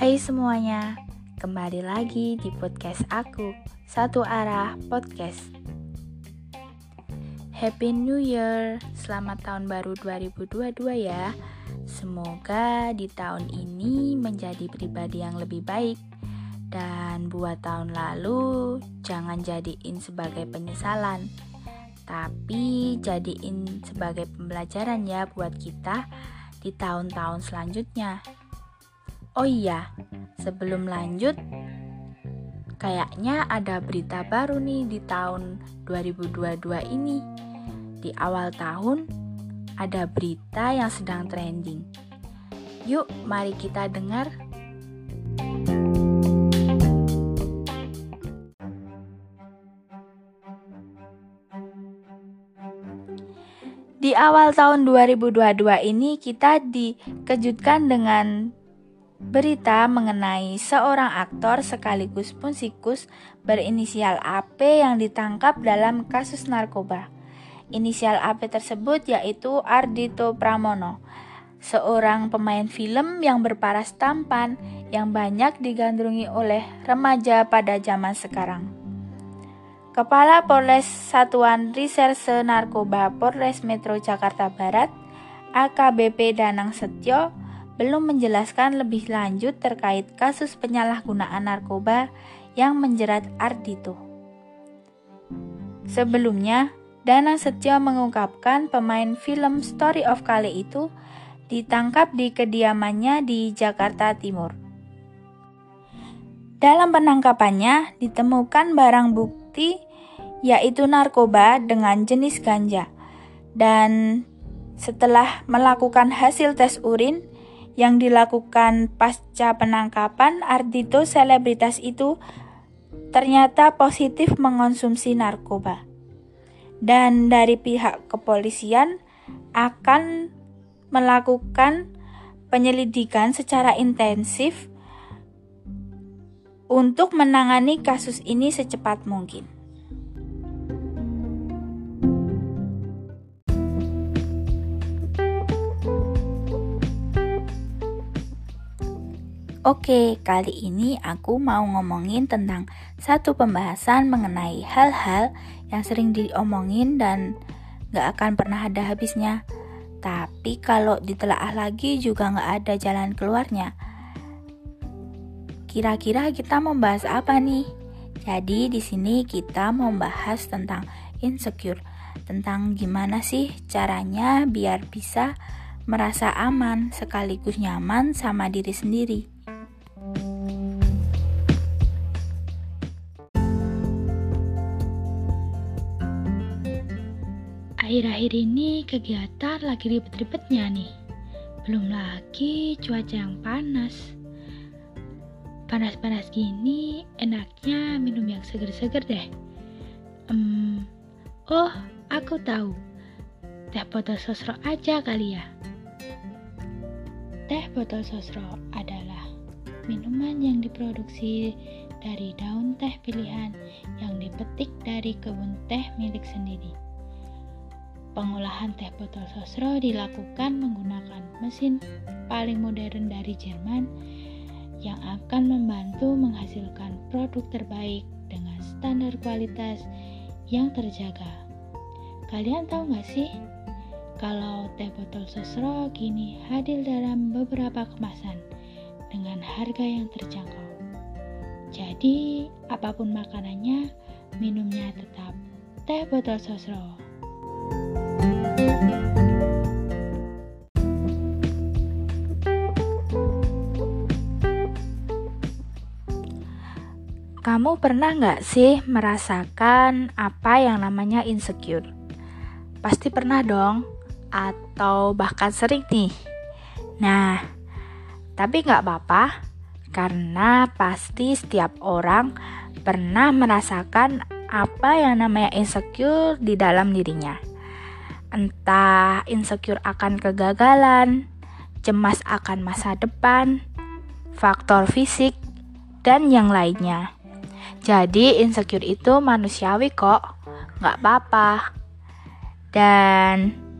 Hai semuanya, kembali lagi di podcast aku, Satu Arah Podcast. Happy New Year, selamat tahun baru 2022 ya. Semoga di tahun ini menjadi pribadi yang lebih baik dan buat tahun lalu jangan jadiin sebagai penyesalan, tapi jadiin sebagai pembelajaran ya buat kita di tahun-tahun selanjutnya. Oh iya, sebelum lanjut, kayaknya ada berita baru nih di tahun 2022 ini. Di awal tahun, ada berita yang sedang trending. Yuk, mari kita dengar. Di awal tahun 2022 ini kita dikejutkan dengan berita mengenai seorang aktor sekaligus musikus berinisial AP yang ditangkap dalam kasus narkoba. Inisial AP tersebut yaitu Ardito Pramono, seorang pemain film yang berparas tampan yang banyak digandrungi oleh remaja pada zaman sekarang. Kepala Polres Satuan Reserse Narkoba Polres Metro Jakarta Barat, AKBP Danang Setio, belum menjelaskan lebih lanjut terkait kasus penyalahgunaan narkoba yang menjerat Ardito. Sebelumnya, Danang Setio mengungkapkan pemain film Story of Kale itu ditangkap di kediamannya di Jakarta Timur. Dalam penangkapannya ditemukan barang bukti yaitu narkoba dengan jenis ganja. Dan setelah melakukan hasil tes urin, yang dilakukan pasca penangkapan Ardito selebritas itu ternyata positif mengonsumsi narkoba. Dan dari pihak kepolisian akan melakukan penyelidikan secara intensif untuk menangani kasus ini secepat mungkin. Oke, kali ini aku mau ngomongin tentang satu pembahasan mengenai hal-hal yang sering diomongin dan gak akan pernah ada habisnya. Tapi kalau ditelaah lagi juga gak ada jalan keluarnya. Kira-kira kita membahas apa nih? Jadi di sini kita membahas tentang insecure, tentang gimana sih caranya biar bisa merasa aman sekaligus nyaman sama diri sendiri. Akhir-akhir ini kegiatan lagi ribet-ribetnya nih. Belum lagi cuaca yang panas. Panas-panas gini enaknya minum yang seger-seger deh. Um, oh, aku tahu. Teh botol sosro aja kali ya. Teh botol sosro adalah minuman yang diproduksi dari daun teh pilihan yang dipetik dari kebun teh milik sendiri. Pengolahan teh botol sosro dilakukan menggunakan mesin paling modern dari Jerman yang akan membantu menghasilkan produk terbaik dengan standar kualitas yang terjaga. Kalian tahu nggak sih kalau teh botol sosro kini hadir dalam beberapa kemasan dengan harga yang terjangkau. Jadi, apa pun makanannya, minumnya tetap teh botol sosro. Kamu pernah nggak sih merasakan apa yang namanya insecure? Pasti pernah dong, atau bahkan sering nih. Nah, tapi nggak apa-apa, karena pasti setiap orang pernah merasakan apa yang namanya insecure di dalam dirinya. Entah insecure akan kegagalan, cemas akan masa depan, faktor fisik, dan yang lainnya. Jadi insecure itu manusiawi kok, nggak apa-apa. Dan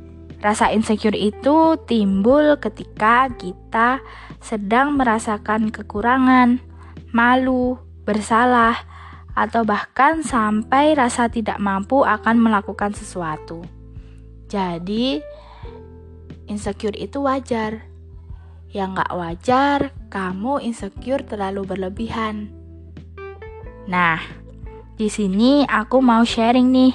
Rasa insecure itu timbul ketika kita sedang merasakan kekurangan, malu, bersalah, atau bahkan sampai rasa tidak mampu akan melakukan sesuatu. Jadi, insecure itu wajar. Yang gak wajar, kamu insecure terlalu berlebihan. Nah, di sini aku mau sharing nih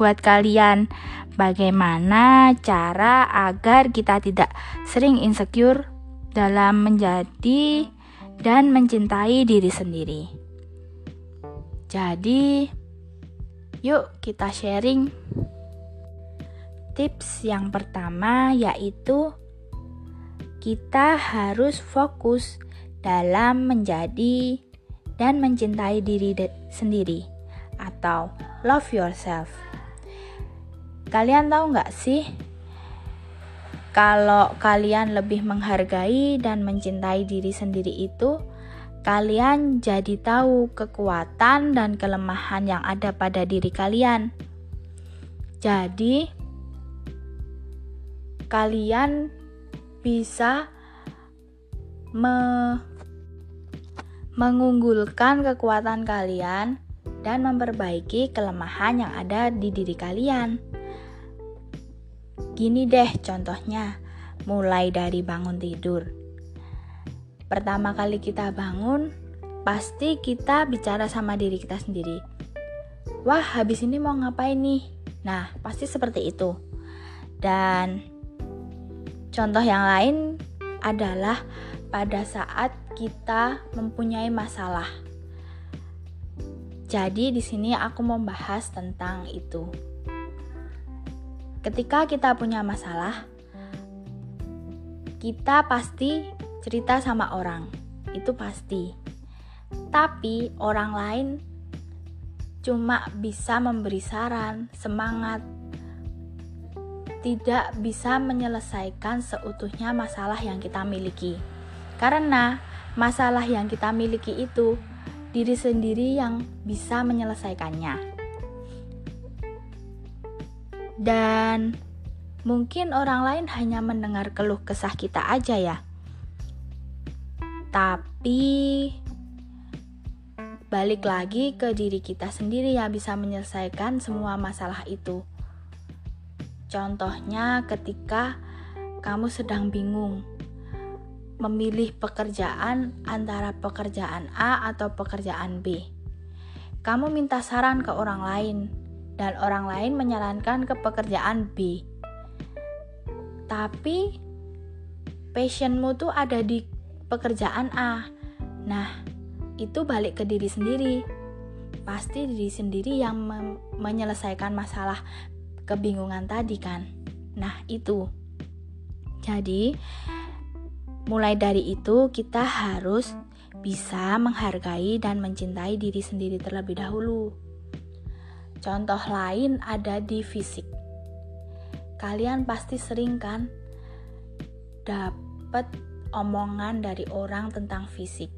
buat kalian bagaimana cara agar kita tidak sering insecure dalam menjadi dan mencintai diri sendiri. Jadi, yuk kita sharing. Tips yang pertama yaitu kita harus fokus dalam menjadi dan mencintai diri sendiri atau love yourself. Kalian tahu nggak sih kalau kalian lebih menghargai dan mencintai diri sendiri itu, kalian jadi tahu kekuatan dan kelemahan yang ada pada diri kalian. Jadi, kalian bisa me mengunggulkan kekuatan kalian dan memperbaiki kelemahan yang ada di diri kalian. Gini deh contohnya, mulai dari bangun tidur. Pertama kali kita bangun, pasti kita bicara sama diri kita sendiri. Wah, habis ini mau ngapain nih? Nah, pasti seperti itu. Dan contoh yang lain adalah pada saat kita mempunyai masalah. Jadi di sini aku mau bahas tentang itu. Ketika kita punya masalah, kita pasti cerita sama orang, itu pasti. Tapi orang lain cuma bisa memberi saran, semangat, tidak bisa menyelesaikan seutuhnya masalah yang kita miliki. Karena masalah yang kita miliki itu diri sendiri yang bisa menyelesaikannya dan mungkin orang lain hanya mendengar keluh kesah kita aja ya. Tapi balik lagi ke diri kita sendiri yang bisa menyelesaikan semua masalah itu. Contohnya ketika kamu sedang bingung memilih pekerjaan antara pekerjaan A atau pekerjaan B. Kamu minta saran ke orang lain, dan orang lain menyarankan ke pekerjaan B. Tapi passionmu tuh ada di pekerjaan A. Nah, itu balik ke diri sendiri. Pasti diri sendiri yang menyelesaikan masalah kebingungan tadi kan. Nah, itu. Jadi, mulai dari itu kita harus bisa menghargai dan mencintai diri sendiri terlebih dahulu. Contoh lain ada di fisik. Kalian pasti sering kan dapat omongan dari orang tentang fisik.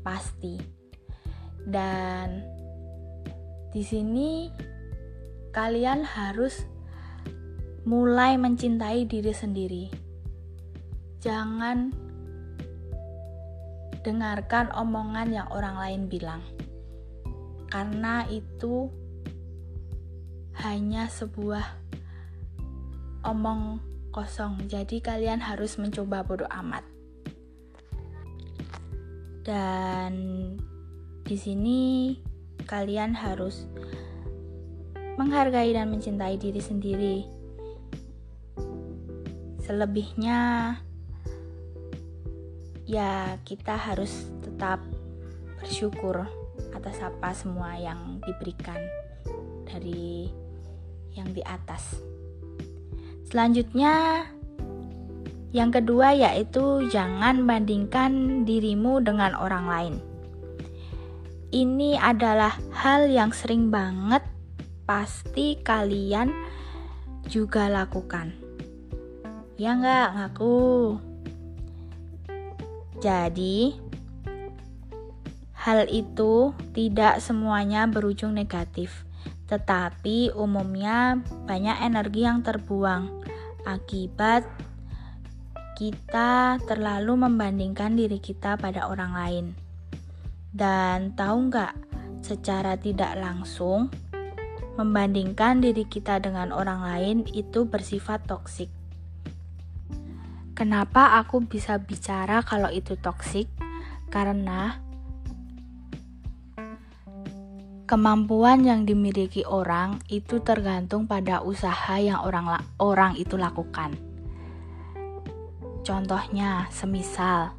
Pasti. Dan di sini kalian harus mulai mencintai diri sendiri. Jangan dengarkan omongan yang orang lain bilang. Karena itu hanya sebuah omong kosong. Jadi kalian harus mencoba bodoh amat. Dan di sini kalian harus menghargai dan mencintai diri sendiri. Selebihnya ya kita harus tetap bersyukur atas apa semua yang diberikan dari yang di atas. Selanjutnya, yang kedua yaitu jangan bandingkan dirimu dengan orang lain. Ini adalah hal yang sering banget pasti kalian juga lakukan. Ya nggak ngaku? Jadi, hal itu tidak semuanya berujung negatif tetapi umumnya banyak energi yang terbuang. akibat kita terlalu membandingkan diri kita pada orang lain. Dan tahu nggak, secara tidak langsung, membandingkan diri kita dengan orang lain itu bersifat toksik. Kenapa aku bisa bicara kalau itu toksik? Karena kemampuan yang dimiliki orang itu tergantung pada usaha yang orang orang itu lakukan. Contohnya, semisal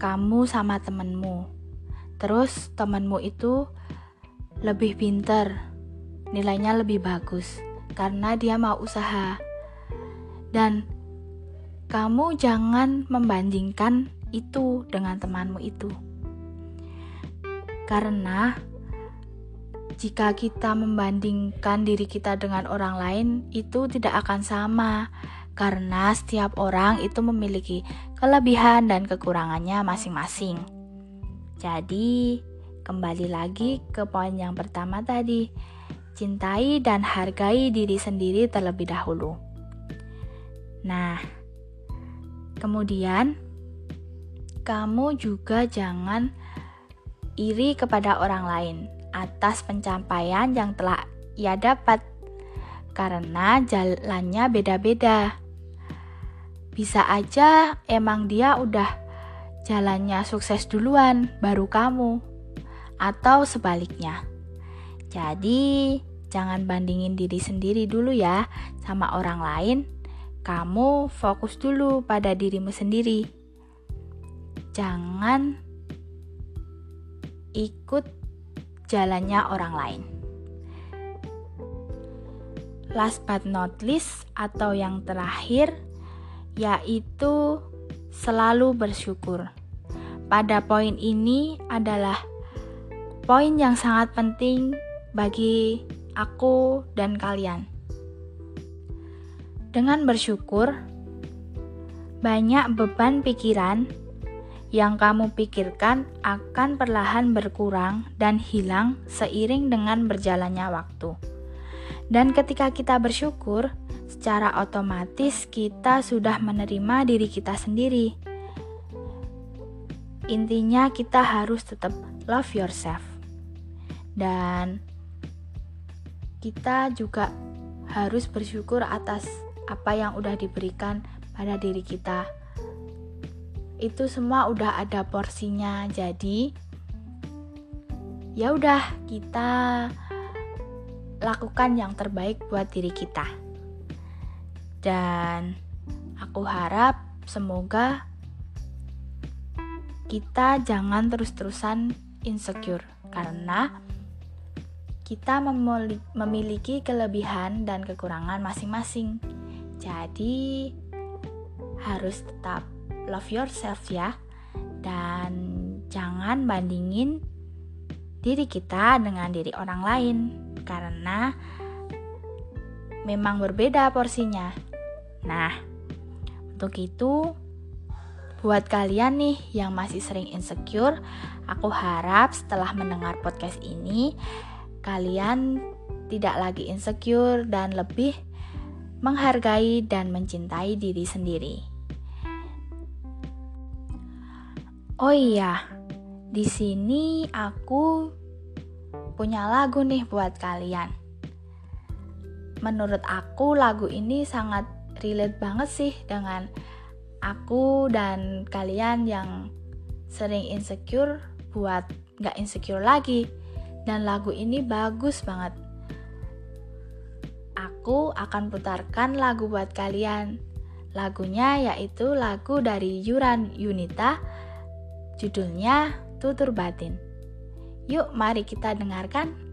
kamu sama temenmu, terus temenmu itu lebih pinter, nilainya lebih bagus karena dia mau usaha. Dan kamu jangan membandingkan itu dengan temanmu itu. Karena jika kita membandingkan diri kita dengan orang lain, itu tidak akan sama karena setiap orang itu memiliki kelebihan dan kekurangannya masing-masing. Jadi, kembali lagi ke poin yang pertama tadi, cintai dan hargai diri sendiri terlebih dahulu. Nah, kemudian kamu juga jangan iri kepada orang lain atas pencapaian yang telah ia dapat karena jalannya beda-beda. Bisa aja emang dia udah jalannya sukses duluan, baru kamu. Atau sebaliknya. Jadi, jangan bandingin diri sendiri dulu ya sama orang lain. Kamu fokus dulu pada dirimu sendiri. Jangan ikut jalannya orang lain. Last but not least, atau yang terakhir, yaitu selalu bersyukur. Pada poin ini adalah poin yang sangat penting bagi aku dan kalian. Dengan bersyukur, banyak beban pikiran yang kamu pikirkan akan perlahan berkurang dan hilang seiring dengan berjalannya waktu. Dan ketika kita bersyukur, secara otomatis kita sudah menerima diri kita sendiri. Intinya, kita harus tetap love yourself, dan kita juga harus bersyukur atas apa yang udah diberikan pada diri kita. Itu semua udah ada porsinya, jadi ya udah kita lakukan yang terbaik buat diri kita. Dan aku harap semoga kita jangan terus-terusan insecure karena kita memiliki kelebihan dan kekurangan masing-masing. Jadi harus tetap love yourself ya dan jangan bandingin diri kita dengan diri orang lain karena memang berbeda porsinya. Nah, untuk itu buat kalian nih yang masih sering insecure, aku harap setelah mendengar podcast ini kalian tidak lagi insecure dan lebih menghargai dan mencintai diri sendiri. Oh iya, di sini aku punya lagu nih buat kalian. Menurut aku lagu ini sangat relate banget sih dengan aku dan kalian yang sering insecure buat gak insecure lagi dan lagu ini bagus banget. Aku akan putarkan lagu buat kalian. Lagunya yaitu lagu dari Yuran Yunita. Judulnya Tutur Batin. Yuk mari kita dengarkan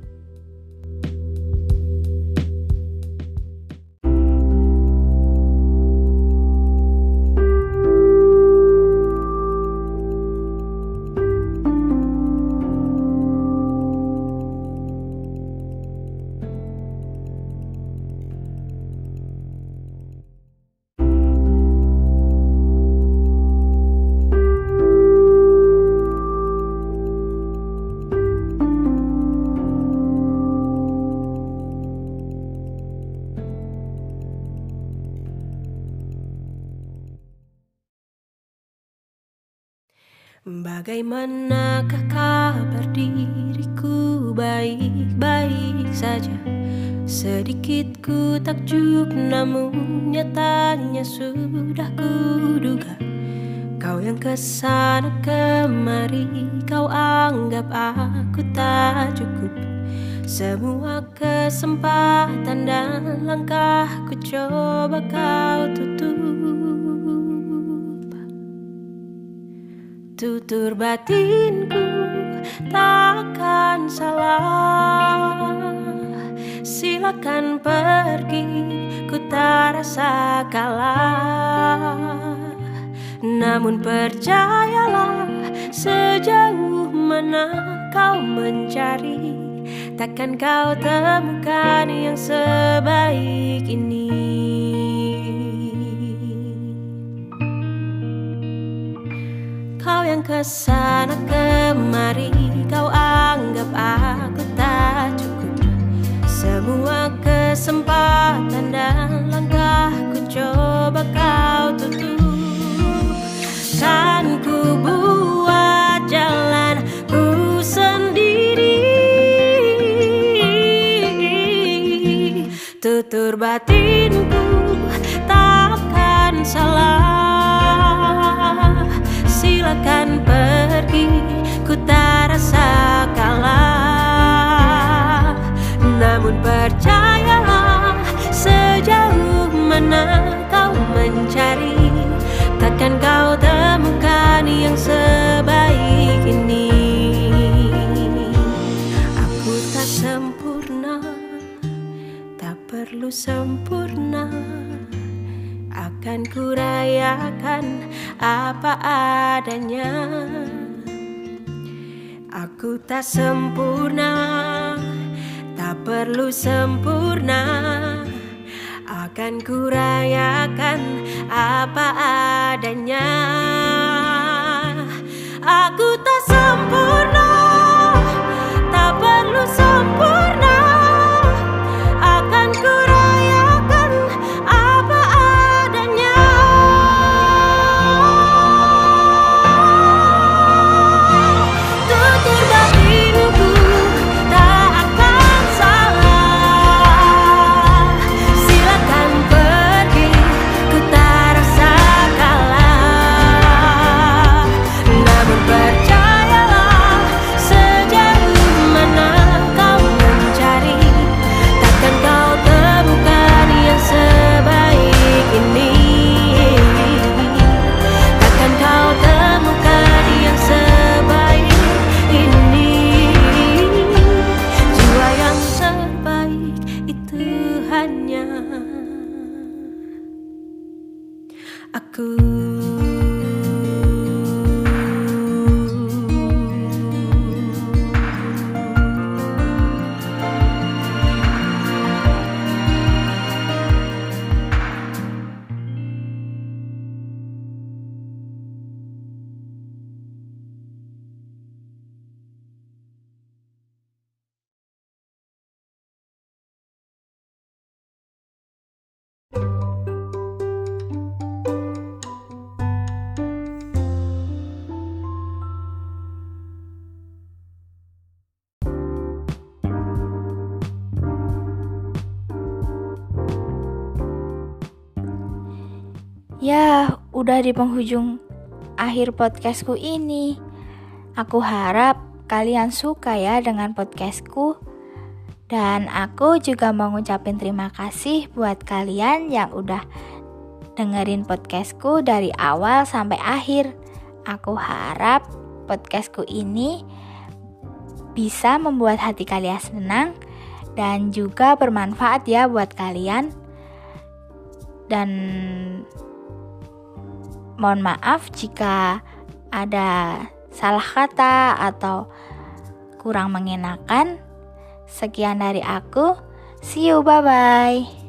Bagaimanakah kabar diriku? Baik-baik saja. Sedikit ku takjub namun nyatanya sudah kuduga Kau yang ke sana kemari kau anggap aku tak cukup. Semua kesempatan dan langkahku coba kau tutup Tutur batinku takkan salah. Silakan pergi ku tak rasa kalah. Namun percayalah sejauh mana kau mencari Takkan kau temukan yang sebaik ini Kau yang ke sana kemari Kau anggap aku tak cukup. Semua kesempatan dan langkahku coba kau tutup. Kan ku buat jalan ku sendiri. Tutur batinku silakan pergi Ku tak rasa kalah. Namun percayalah Sejauh mana kau mencari Takkan kau temukan yang sebaik ini. Aku tak sempurna Tak perlu sempurna akan kurayakan apa adanya. Aku tak sempurna Tak perlu sempurna. Akan kurayakan apa adanya Ya, udah di penghujung akhir podcastku ini. Aku harap kalian suka ya dengan podcastku. Dan aku juga mau ngucapin terima kasih buat kalian yang udah dengerin podcastku dari awal sampai akhir. Aku harap podcastku ini bisa membuat hati kalian senang dan juga bermanfaat ya buat kalian. Dan mohon maaf jika ada salah kata atau kurang mengenakan. Sekian dari aku. See you, bye bye.